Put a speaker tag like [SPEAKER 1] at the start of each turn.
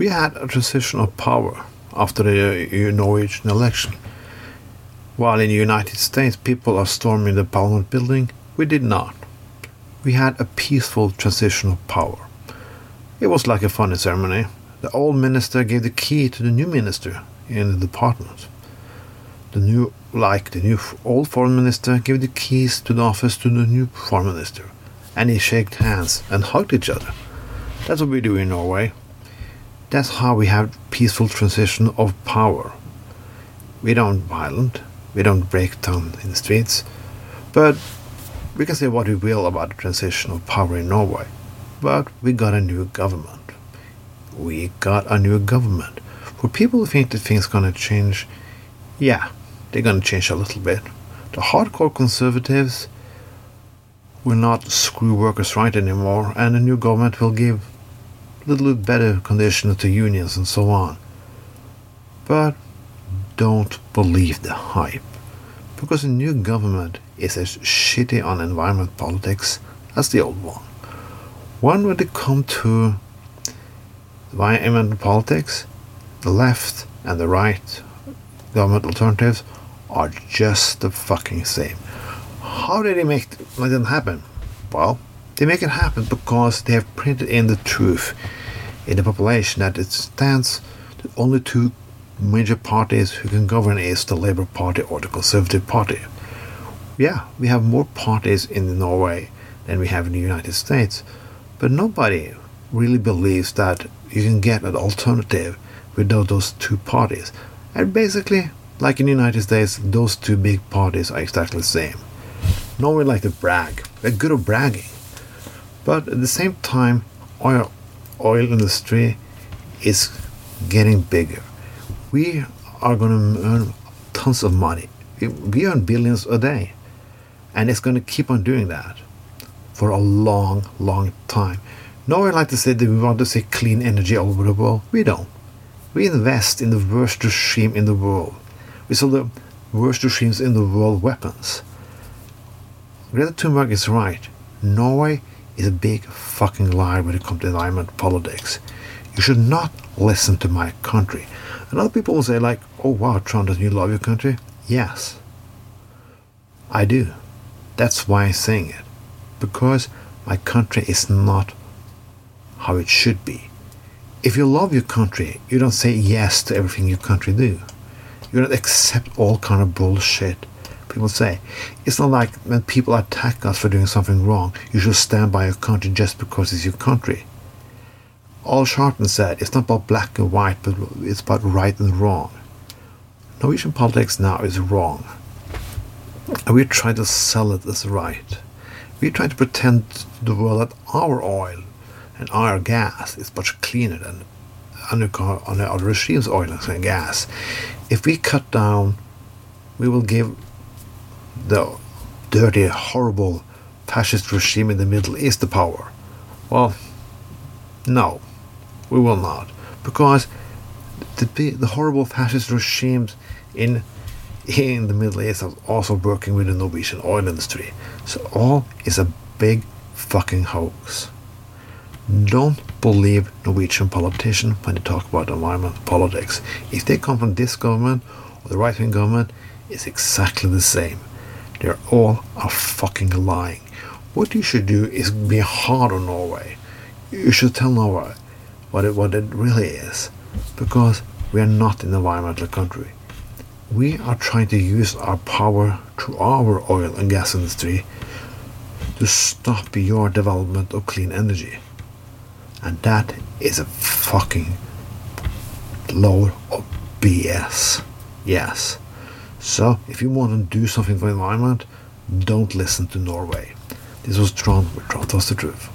[SPEAKER 1] We had a transition of power after the uh, Norwegian election. While in the United States people are storming the Parliament building, we did not. We had a peaceful transition of power. It was like a funny ceremony. The old minister gave the key to the new minister in the department. The new, like the new old foreign minister, gave the keys to the office to the new foreign minister, and they shook hands and hugged each other. That's what we do in Norway. That's how we have peaceful transition of power. We don't violent, we don't break down in the streets, but we can say what we will about the transition of power in Norway. But we got a new government. We got a new government. For people who think that things gonna change, yeah, they're gonna change a little bit. The hardcore conservatives will not screw workers right anymore, and the new government will give a little bit better conditions to unions and so on. But don't believe the hype, because the new government is as shitty on environment politics as the old one. One when it come to environmental politics, the left and the right government alternatives are just the fucking same. How did they make, make that happen? Well, they make it happen because they have printed in the truth in the population that it stands that only two major parties who can govern is the Labour Party or the Conservative Party. Yeah, we have more parties in Norway than we have in the United States, but nobody really believes that you can get an alternative without those two parties. And basically, like in the United States, those two big parties are exactly the same. Norway like to brag. They're good at bragging. But at the same time, oil industry is getting bigger. We are going to earn tons of money. We earn billions a day. And it's going to keep on doing that for a long, long time. Norway like to say that we want to see clean energy all over the world. We don't. We invest in the worst regime in the world. We sell the worst regimes in the world weapons. Greta Thunberg is right. Norway is a big fucking lie when it comes to environment politics. You should not listen to my country. And other people will say like, oh wow, Trond, doesn't you love your country? Yes. I do. That's why I'm saying it because my country is not how it should be. If you love your country, you don't say yes to everything your country do. You don't accept all kind of bullshit people say. It's not like when people attack us for doing something wrong, you should stand by your country just because it's your country. Al Sharpton said it's not about black and white, but it's about right and wrong. Norwegian politics now is wrong. And we're trying to sell it as right. We're trying to pretend to the world that our oil and our gas is much cleaner than under other regimes' oil and gas. If we cut down, we will give the dirty, horrible fascist regime in the Middle East the power. Well, no, we will not. Because the, the horrible fascist regimes in in the Middle East are also working with the Norwegian oil industry. So all is a big fucking hoax. Don't believe Norwegian politicians when they talk about environmental politics. If they come from this government or the right wing government, it's exactly the same. They're all are fucking lying. What you should do is be hard on Norway. You should tell Norway what it, what it really is. Because we are not an environmental country. We are trying to use our power through our oil and gas industry to stop your development of clean energy. And that is a fucking load of BS. Yes. So, if you want to do something for the environment, don't listen to Norway. This was Trond with Trond Tells the Truth.